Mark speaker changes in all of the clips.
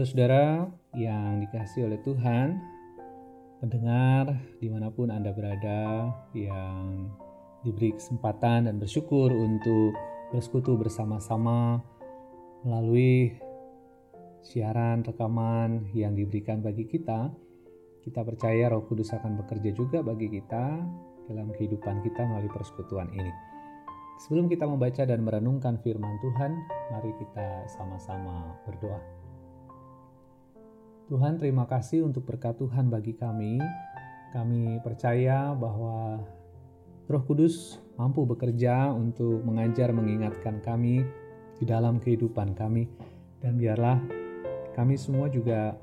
Speaker 1: Saudara yang dikasih oleh Tuhan, pendengar di mana pun Anda berada yang diberi kesempatan dan bersyukur untuk bersekutu bersama-sama melalui siaran rekaman yang diberikan bagi kita, kita percaya Roh Kudus akan bekerja juga bagi kita dalam kehidupan kita melalui persekutuan ini. Sebelum kita membaca dan merenungkan firman Tuhan, mari kita sama-sama berdoa. Tuhan terima kasih untuk berkat Tuhan bagi kami. Kami percaya bahwa Roh Kudus mampu bekerja untuk mengajar mengingatkan kami di dalam kehidupan kami. Dan biarlah kami semua juga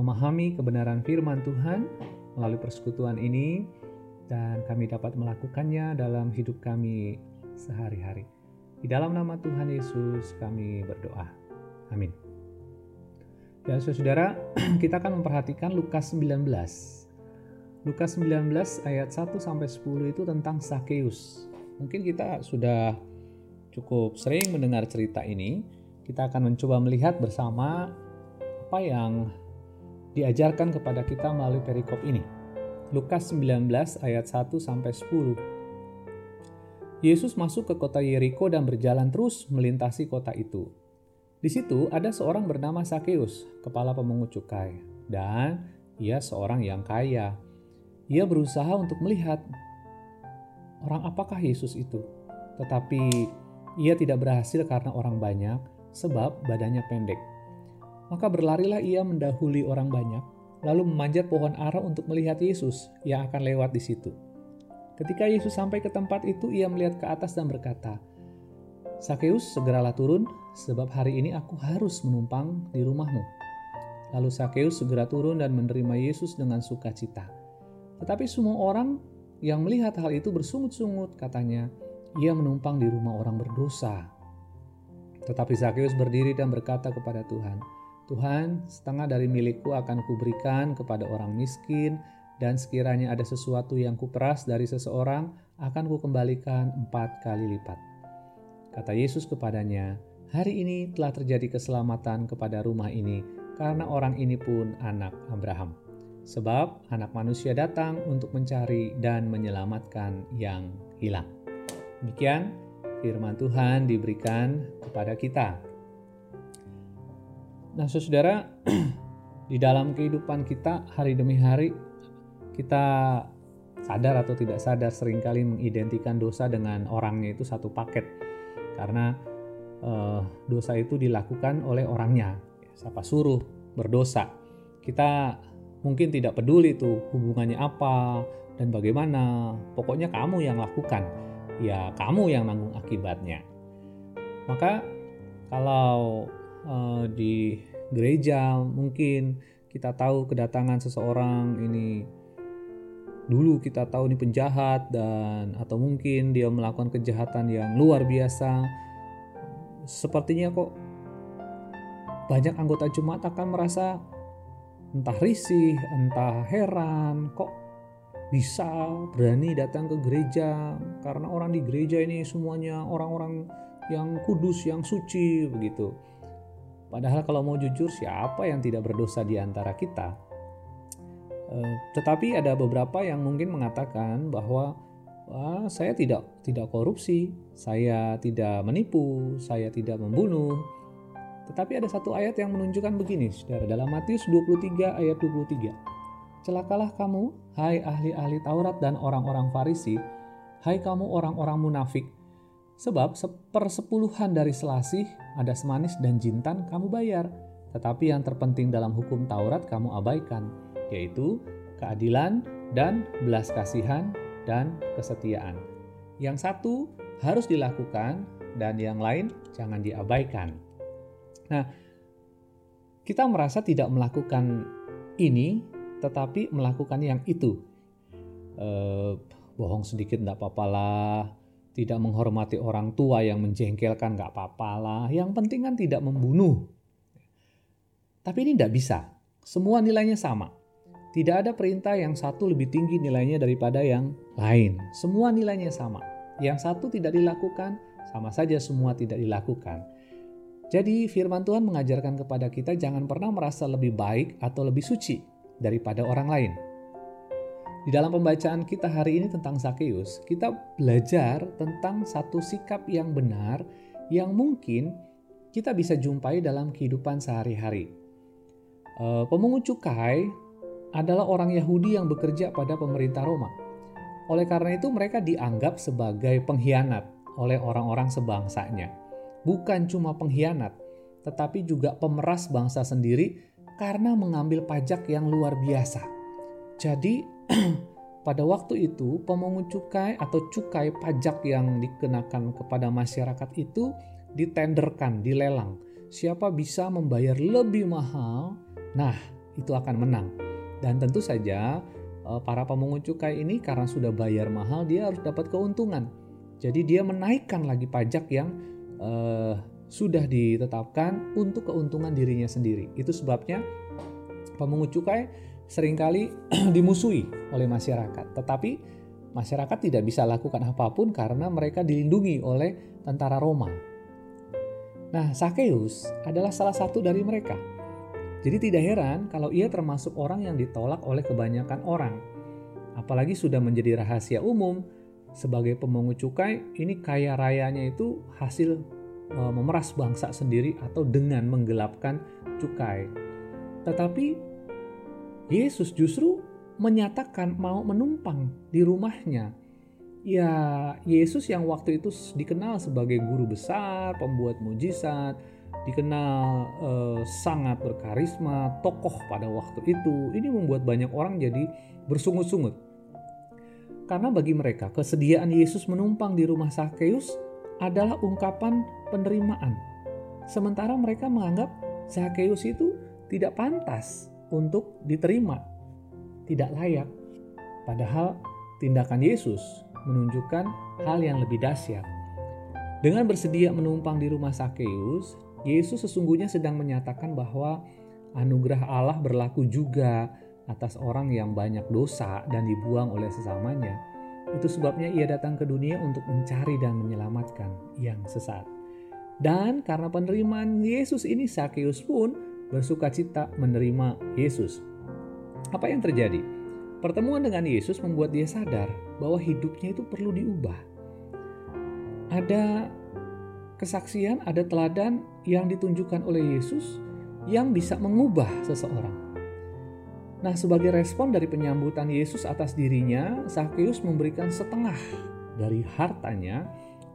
Speaker 1: memahami kebenaran firman Tuhan melalui persekutuan ini dan kami dapat melakukannya dalam hidup kami sehari-hari. Di dalam nama Tuhan Yesus kami berdoa. Amin. Ya saudara, kita akan memperhatikan Lukas 19. Lukas 19 ayat 1 sampai 10 itu tentang Sakeus. Mungkin kita sudah cukup sering mendengar cerita ini. Kita akan mencoba melihat bersama apa yang diajarkan kepada kita melalui perikop ini. Lukas 19 ayat 1 sampai 10. Yesus masuk ke kota Yeriko dan berjalan terus melintasi kota itu. Di situ ada seorang bernama Sakeus, kepala pemungut cukai, dan ia seorang yang kaya. Ia berusaha untuk melihat orang apakah Yesus itu, tetapi ia tidak berhasil karena orang banyak, sebab badannya pendek. Maka berlarilah ia mendahului orang banyak, lalu memanjat pohon ara untuk melihat Yesus yang akan lewat di situ. Ketika Yesus sampai ke tempat itu, ia melihat ke atas dan berkata, Sakeus, segeralah turun, sebab hari ini aku harus menumpang di rumahmu. Lalu Sakeus segera turun dan menerima Yesus dengan sukacita. Tetapi semua orang yang melihat hal itu bersungut-sungut, katanya, ia menumpang di rumah orang berdosa. Tetapi Sakeus berdiri dan berkata kepada Tuhan, Tuhan, setengah dari milikku akan kuberikan kepada orang miskin, dan sekiranya ada sesuatu yang kuperas dari seseorang, akan kukembalikan empat kali lipat. Kata Yesus kepadanya, "Hari ini telah terjadi keselamatan kepada rumah ini, karena orang ini pun anak Abraham. Sebab Anak Manusia datang untuk mencari dan menyelamatkan yang hilang." Demikian firman Tuhan diberikan kepada kita. Nah, saudara, di dalam kehidupan kita hari demi hari kita sadar atau tidak sadar sering kali mengidentikan dosa dengan orangnya itu satu paket karena uh, dosa itu dilakukan oleh orangnya. Siapa suruh berdosa? Kita mungkin tidak peduli itu hubungannya apa dan bagaimana. Pokoknya kamu yang lakukan. Ya, kamu yang nanggung akibatnya. Maka kalau uh, di gereja mungkin kita tahu kedatangan seseorang ini dulu kita tahu ini penjahat dan atau mungkin dia melakukan kejahatan yang luar biasa sepertinya kok banyak anggota jemaat akan merasa entah risih, entah heran, kok bisa berani datang ke gereja karena orang di gereja ini semuanya orang-orang yang kudus, yang suci begitu. Padahal kalau mau jujur siapa yang tidak berdosa di antara kita? Eh, tetapi ada beberapa yang mungkin mengatakan bahwa Wah, saya tidak tidak korupsi, saya tidak menipu, saya tidak membunuh. Tetapi ada satu ayat yang menunjukkan begini, Saudara, dalam Matius 23 ayat 23. Celakalah kamu, hai ahli-ahli Taurat dan orang-orang Farisi, hai kamu orang-orang munafik, sebab sepersepuluhan dari selasih ada semanis dan jintan kamu bayar, tetapi yang terpenting dalam hukum Taurat kamu abaikan, yaitu keadilan dan belas kasihan dan kesetiaan. Yang satu harus dilakukan dan yang lain jangan diabaikan. Nah, kita merasa tidak melakukan ini, tetapi melakukan yang itu. Eh, bohong sedikit tidak apa-apa lah, tidak menghormati orang tua yang menjengkelkan nggak apa-apa lah. Yang penting kan tidak membunuh. Tapi ini tidak bisa. Semua nilainya sama. Tidak ada perintah yang satu lebih tinggi nilainya daripada yang lain. Semua nilainya sama. Yang satu tidak dilakukan, sama saja semua tidak dilakukan. Jadi firman Tuhan mengajarkan kepada kita jangan pernah merasa lebih baik atau lebih suci daripada orang lain. Di dalam pembacaan kita hari ini tentang Sakeus, kita belajar tentang satu sikap yang benar yang mungkin kita bisa jumpai dalam kehidupan sehari-hari. E, pemungut cukai adalah orang Yahudi yang bekerja pada pemerintah Roma. Oleh karena itu mereka dianggap sebagai pengkhianat oleh orang-orang sebangsanya. Bukan cuma pengkhianat, tetapi juga pemeras bangsa sendiri karena mengambil pajak yang luar biasa. Jadi pada waktu itu pemungut cukai atau cukai pajak yang dikenakan kepada masyarakat itu ditenderkan, dilelang. Siapa bisa membayar lebih mahal, nah itu akan menang. Dan tentu saja eh, para pemungut cukai ini karena sudah bayar mahal dia harus dapat keuntungan. Jadi dia menaikkan lagi pajak yang uh, sudah ditetapkan untuk keuntungan dirinya sendiri. Itu sebabnya pemungut cukai sering kali dimusuhi oleh masyarakat. Tetapi masyarakat tidak bisa lakukan apa pun karena mereka dilindungi oleh tentara Roma. Nah, Sakeus adalah salah satu dari mereka. Jadi tidak heran kalau ia termasuk orang yang ditolak oleh kebanyakan orang. Apalagi sudah menjadi rahasia umum sebagai pemungut cukai, ini kaya rayanya itu hasil e, memeras bangsa sendiri atau dengan menggelapkan cukai. Tetapi Yesus justru menyatakan mau menumpang di rumahnya. Ya, Yesus yang waktu itu dikenal sebagai guru besar, pembuat mujizat, dikenal eh, sangat berkarisma, tokoh pada waktu itu. Ini membuat banyak orang jadi bersungut-sungut. Karena bagi mereka, kesediaan Yesus menumpang di rumah Sakeus adalah ungkapan penerimaan. Sementara mereka menganggap Sakeus itu tidak pantas untuk diterima, tidak layak. Padahal tindakan Yesus menunjukkan hal yang lebih dahsyat. Dengan bersedia menumpang di rumah Sakeus, Yesus sesungguhnya sedang menyatakan bahwa anugerah Allah berlaku juga atas orang yang banyak dosa dan dibuang oleh sesamanya. Itu sebabnya ia datang ke dunia untuk mencari dan menyelamatkan yang sesat. Dan karena penerimaan Yesus ini Sakeus pun bersuka cita menerima Yesus. Apa yang terjadi? Pertemuan dengan Yesus membuat dia sadar bahwa hidupnya itu perlu diubah. Ada kesaksian, ada teladan yang ditunjukkan oleh Yesus yang bisa mengubah seseorang. Nah, sebagai respon dari penyambutan Yesus atas dirinya, Sakeus memberikan setengah dari hartanya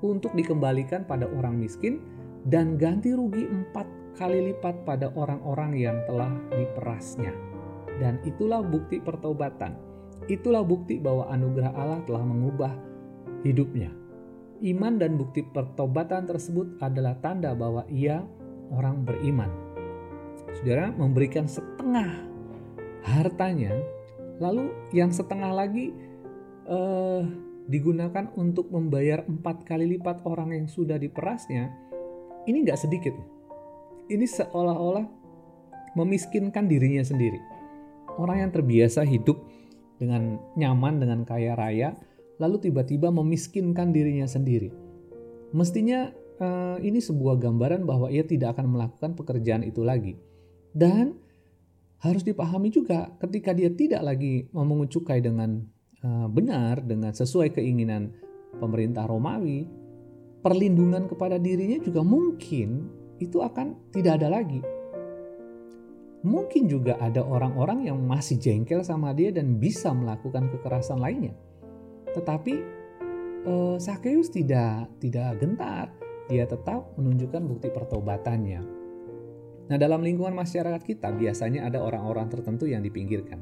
Speaker 1: untuk dikembalikan pada orang miskin dan ganti rugi empat kali lipat pada orang-orang yang telah diperasnya. Dan itulah bukti pertobatan. Itulah bukti bahwa anugerah Allah telah mengubah hidupnya. Iman dan bukti pertobatan tersebut adalah tanda bahwa ia orang beriman. Saudara memberikan setengah hartanya, lalu yang setengah lagi eh, digunakan untuk membayar empat kali lipat orang yang sudah diperasnya. Ini nggak sedikit ini seolah-olah memiskinkan dirinya sendiri. Orang yang terbiasa hidup dengan nyaman, dengan kaya raya, lalu tiba-tiba memiskinkan dirinya sendiri. Mestinya uh, ini sebuah gambaran bahwa ia tidak akan melakukan pekerjaan itu lagi. Dan harus dipahami juga ketika dia tidak lagi memungut cukai dengan uh, benar, dengan sesuai keinginan pemerintah Romawi, perlindungan kepada dirinya juga mungkin itu akan tidak ada lagi. Mungkin juga ada orang-orang yang masih jengkel sama dia dan bisa melakukan kekerasan lainnya. Tetapi eh, Sakeus tidak tidak gentar. Dia tetap menunjukkan bukti pertobatannya. Nah, dalam lingkungan masyarakat kita biasanya ada orang-orang tertentu yang dipinggirkan.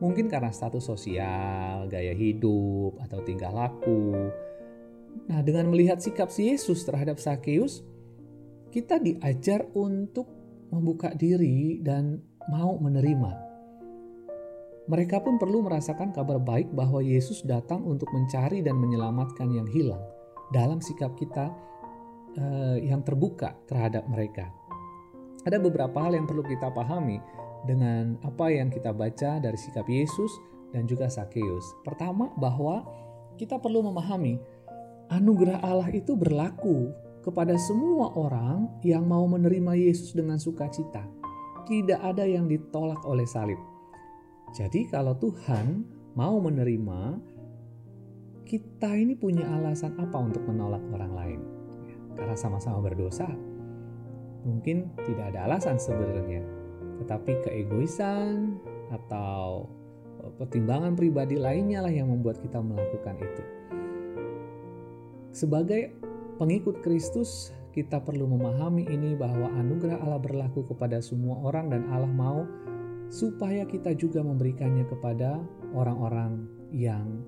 Speaker 1: Mungkin karena status sosial, gaya hidup, atau tingkah laku. Nah, dengan melihat sikap si Yesus terhadap Sakeus, kita diajar untuk membuka diri dan mau menerima. Mereka pun perlu merasakan kabar baik bahwa Yesus datang untuk mencari dan menyelamatkan yang hilang dalam sikap kita uh, yang terbuka terhadap mereka. Ada beberapa hal yang perlu kita pahami dengan apa yang kita baca dari sikap Yesus dan juga Sakeus. Pertama, bahwa kita perlu memahami anugerah Allah itu berlaku kepada semua orang yang mau menerima Yesus dengan sukacita. Tidak ada yang ditolak oleh salib. Jadi, kalau Tuhan mau menerima, kita ini punya alasan apa untuk menolak orang lain? Karena sama-sama berdosa. Mungkin tidak ada alasan sebenarnya, tetapi keegoisan atau eh, pertimbangan pribadi lainnya lah yang membuat kita melakukan itu. Sebagai pengikut Kristus, kita perlu memahami ini bahwa anugerah Allah berlaku kepada semua orang dan Allah mau supaya kita juga memberikannya kepada orang-orang yang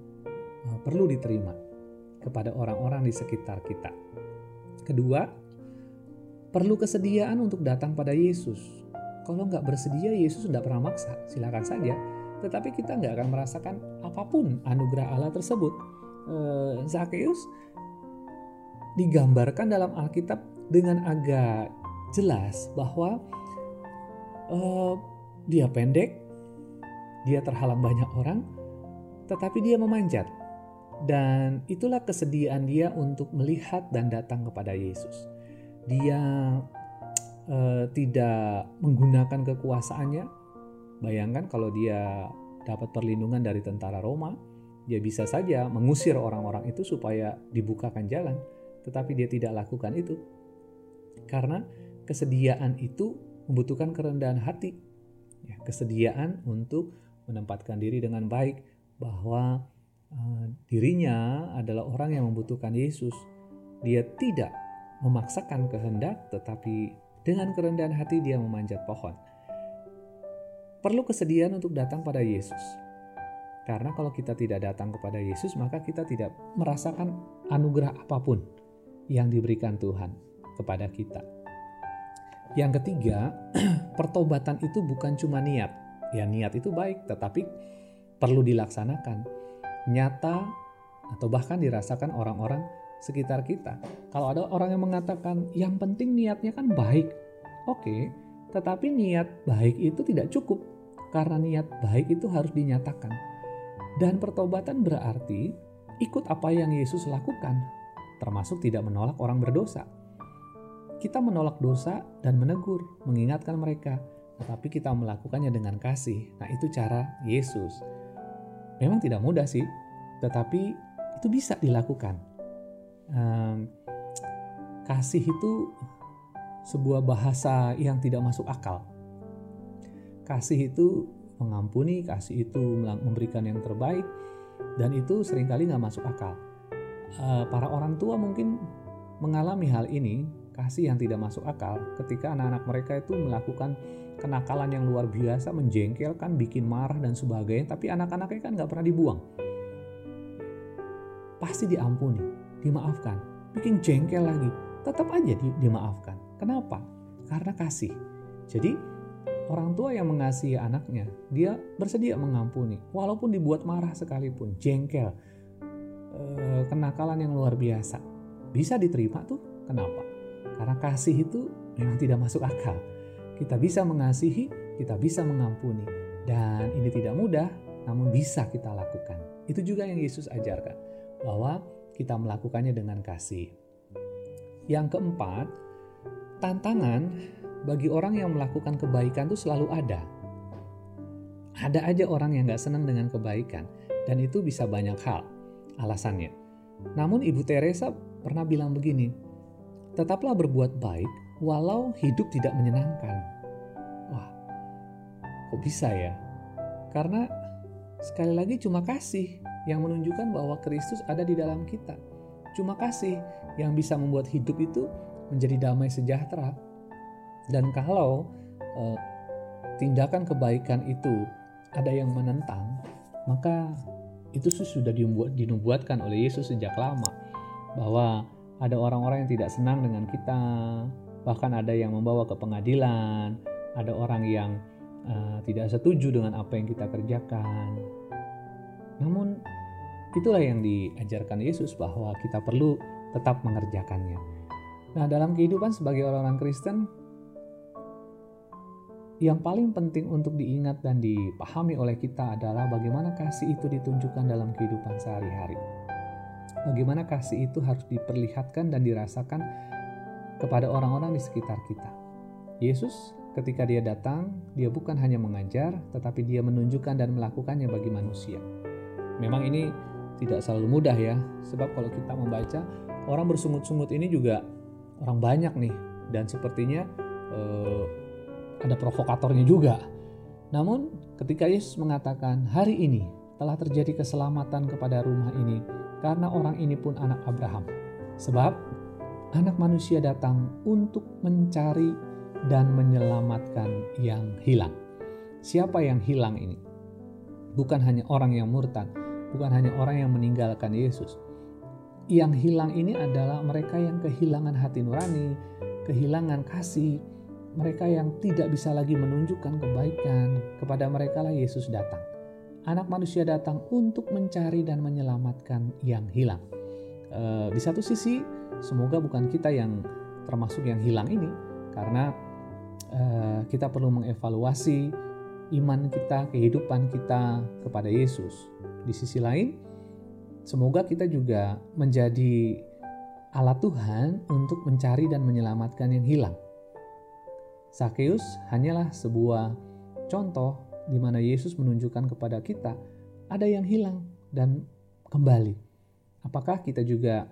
Speaker 1: uh, perlu diterima kepada orang-orang di sekitar kita. Kedua, perlu kesediaan untuk datang pada Yesus. Kalau nggak bersedia, Yesus tidak pernah maksa, silakan saja. Tetapi kita nggak akan merasakan apa pun anugerah Allah tersebut. Uh, Zakheus digambarkan dalam Alkitab dengan agak jelas bahwa uh, dia pendek, dia terhalang banyak orang, tetapi dia memanjat. Dan itulah kesediaan dia untuk melihat dan datang kepada Yesus. Dia uh, tidak menggunakan kekuasaannya. Bayangkan kalau dia dapat perlindungan dari tentara Roma, dia bisa saja mengusir orang-orang itu supaya dibukakan jalan tetapi dia tidak lakukan itu. Karena kesediaan itu membutuhkan kerendahan hati. Ya, kesediaan untuk menempatkan diri dengan baik bahwa uh, dirinya adalah orang yang membutuhkan Yesus. Dia tidak memaksakan kehendak tetapi dengan kerendahan hati dia memanjat pohon. Perlu kesediaan untuk datang pada Yesus. Karena kalau kita tidak datang kepada Yesus, maka kita tidak merasakan anugerah apa pun yang diberikan Tuhan kepada kita. Yang ketiga, pertobatan itu bukan cuma niat. Ya niat itu baik, tetapi perlu dilaksanakan. Nyata atau bahkan dirasakan orang-orang sekitar kita. Kalau ada orang yang mengatakan yang penting niatnya kan baik. Oke, tetapi niat baik itu tidak cukup karena niat baik itu harus dinyatakan. Dan pertobatan berarti ikut apa yang Yesus lakukan, termasuk tidak menolak orang berdosa. Kita menolak dosa dan menegur, mengingatkan mereka, tetapi kita melakukannya dengan kasih. Nah, itu cara Yesus. Memang tidak mudah sih, tetapi itu bisa dilakukan. Um, kasih itu sebuah bahasa yang tidak masuk akal. Kasih itu mengampuni, kasih itu memberikan yang terbaik, dan itu sering kali nggak masuk akal. Eh, para orang tua mungkin mengalami hal ini kasih yang tidak masuk akal ketika anak-anak mereka itu melakukan kenakalan yang luar biasa menjengkelkan bikin marah dan sebagainya tapi anak-anaknya kan nggak pernah dibuang pasti diampuni dimaafkan bikin jengkel lagi tetap aja di, dimaafkan kenapa karena kasih jadi orang tua yang mengasihi anaknya dia bersedia mengampuni walaupun dibuat marah sekalipun jengkel Eh, kenakalan yang luar biasa. Bisa diterima tuh, kenapa? Karena kasih itu memang tidak masuk akal. Kita bisa mengasihi, kita bisa mengampuni. Dan ini tidak mudah, namun bisa kita lakukan. Itu juga yang Yesus ajarkan, bahwa kita melakukannya dengan kasih. Yang keempat, tantangan bagi orang yang melakukan kebaikan itu selalu ada. Ada aja orang yang gak senang dengan kebaikan, dan itu bisa banyak hal alasannya. Namun Ibu Teresa pernah bilang begini, tetaplah berbuat baik walau hidup tidak menyenangkan. Wah, kok bisa ya? Karena sekali lagi cuma kasih yang menunjukkan bahwa Kristus ada di dalam kita. Cuma kasih yang bisa membuat hidup itu menjadi damai sejahtera. Dan kalau eh, tindakan kebaikan itu ada yang menentang, maka itu sudah dinubuatkan oleh Yesus sejak lama bahwa ada orang-orang yang tidak senang dengan kita, bahkan ada yang membawa ke pengadilan, ada orang yang uh, tidak setuju dengan apa yang kita kerjakan. Namun itulah yang diajarkan Yesus bahwa kita perlu tetap mengerjakannya. Nah, dalam kehidupan sebagai orang-orang Kristen, yang paling penting untuk diingat dan dipahami oleh kita adalah bagaimana kasih itu ditunjukkan dalam kehidupan sehari-hari. Bagaimana kasih itu harus diperlihatkan dan dirasakan kepada orang-orang di sekitar kita. Yesus ketika dia datang, dia bukan hanya mengajar, tetapi dia menunjukkan dan melakukannya bagi manusia. Memang ini tidak selalu mudah ya, sebab kalau kita membaca, orang bersungut-sungut ini juga orang banyak nih, dan sepertinya eh, ada provokatornya juga. Namun ketika Yesus mengatakan, hari ini telah terjadi keselamatan kepada rumah ini, karena orang ini pun anak Abraham. Sebab anak manusia datang untuk mencari dan menyelamatkan yang hilang. Siapa yang hilang ini? Bukan hanya orang yang murtad, bukan hanya orang yang meninggalkan Yesus. Yang hilang ini adalah mereka yang kehilangan hati nurani, kehilangan kasih, mereka yang tidak bisa lagi menunjukkan kebaikan. Kepada mereka lah Yesus datang. Anak manusia datang untuk mencari dan menyelamatkan yang hilang. E, di satu sisi, semoga bukan kita yang termasuk yang hilang ini, karena uh, kita perlu mengevaluasi iman kita, kehidupan kita kepada Yesus. Di sisi lain, semoga kita juga menjadi alat Tuhan untuk mencari dan menyelamatkan yang hilang. Sakeus hanyalah sebuah contoh di mana Yesus menunjukkan kepada kita ada yang hilang dan kembali. Apakah kita juga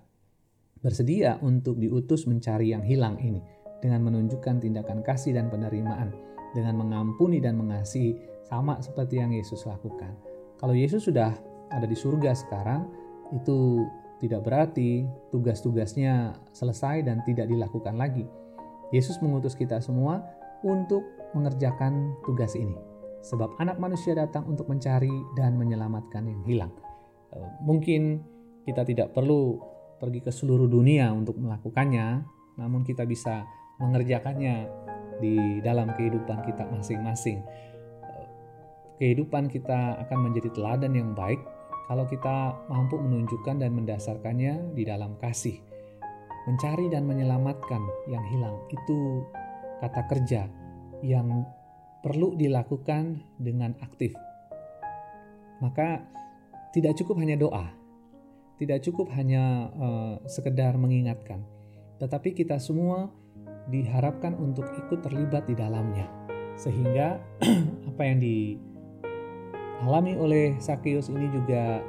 Speaker 1: bersedia untuk diutus mencari yang hilang ini? dengan menunjukkan tindakan kasih dan penerimaan, dengan mengampuni dan mengasihi, sama seperti yang Yesus lakukan. Kalau Yesus sudah ada di surga sekarang, itu tidak berarti tugas-tugasnya selesai dan tidak dilakukan lagi. Yesus mengutus kita semua untuk mengerjakan tugas ini. Sebab anak manusia datang untuk mencari dan menyelamatkan yang hilang. Eh, mungkin kita tidak perlu pergi ke seluruh dunia untuk melakukannya, namun kita bisa mengerjakannya di dalam kehidupan kita masing-masing. Kehidupan kita akan menjadi teladan yang baik kalau kita mampu menunjukkan dan mendasarkannya di dalam kasih. Mencari dan menyelamatkan yang hilang itu kata kerja yang perlu dilakukan dengan aktif. Maka tidak cukup hanya doa, tidak cukup hanya uh, sekedar mengingatkan, tetapi kita semua diharapkan untuk ikut terlibat di dalamnya. Sehingga apa yang dialami oleh Sakeus ini juga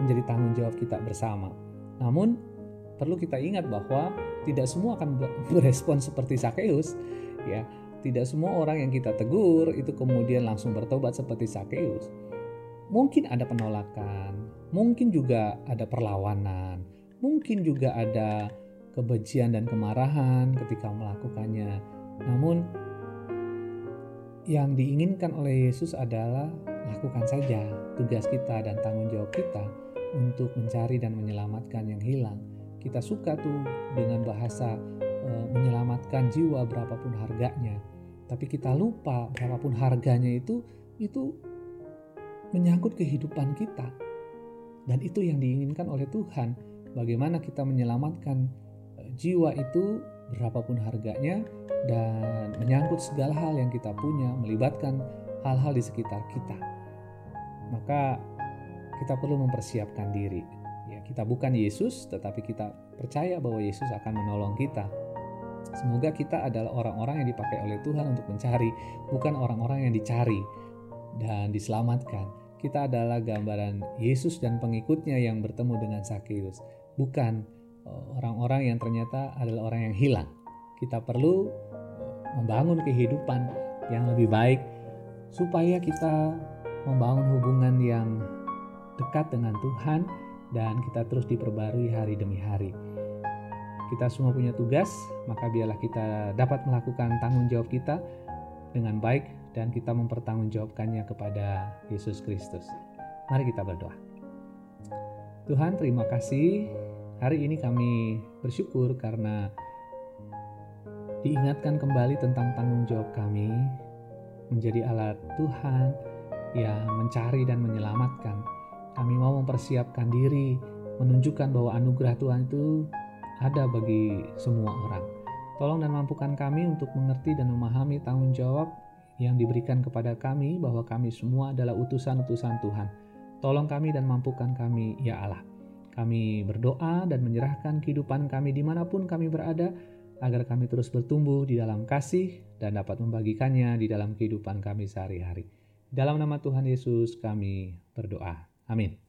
Speaker 1: menjadi tanggung jawab kita bersama. Namun perlu kita ingat bahwa tidak semua akan berespon seperti Sakeus ya. Tidak semua orang yang kita tegur itu kemudian langsung bertobat seperti Sakeus. Mungkin ada penolakan, mungkin juga ada perlawanan, mungkin juga ada kebencian dan kemarahan ketika melakukannya. Namun yang diinginkan oleh Yesus adalah lakukan saja tugas kita dan tanggung jawab kita untuk mencari dan menyelamatkan yang hilang. Kita suka tuh dengan bahasa menyelamatkan jiwa berapapun harganya. Tapi kita lupa berapapun harganya itu itu menyangkut kehidupan kita. Dan itu yang diinginkan oleh Tuhan. Bagaimana kita menyelamatkan jiwa itu berapapun harganya dan menyangkut segala hal yang kita punya, melibatkan hal-hal di sekitar kita. Maka kita perlu mempersiapkan diri. Ya, kita bukan Yesus, tetapi kita percaya bahwa Yesus akan menolong kita. Semoga kita adalah orang-orang yang dipakai oleh Tuhan untuk mencari, bukan orang-orang yang dicari dan diselamatkan. Kita adalah gambaran Yesus dan pengikutnya yang bertemu dengan Sakeus, bukan orang-orang yang ternyata adalah orang yang hilang. Kita perlu membangun kehidupan yang lebih baik supaya kita membangun hubungan yang dekat dengan Tuhan dan kita terus diperbarui hari demi hari. Kita semua punya tugas, maka biarlah kita dapat melakukan tanggung jawab kita dengan baik dan kita mempertanggungjawabkannya kepada Yesus Kristus. Mari kita berdoa. Tuhan, terima kasih Hari ini kami bersyukur karena diingatkan kembali tentang tanggung jawab kami menjadi alat Tuhan yang mencari dan menyelamatkan. Kami mau mempersiapkan diri, menunjukkan bahwa anugerah Tuhan itu ada bagi semua orang. Tolong dan mampukan kami untuk mengerti dan memahami tanggung jawab yang diberikan kepada kami bahwa kami semua adalah utusan-utusan Tuhan. Tolong kami dan mampukan kami, ya Allah. Kami berdoa dan menyerahkan kehidupan kami di mana pun kami berada, agar kami terus bertumbuh di dalam kasih dan dapat membagikannya di dalam kehidupan kami sehari-hari. Dalam nama Tuhan Yesus kami berdoa. Amin.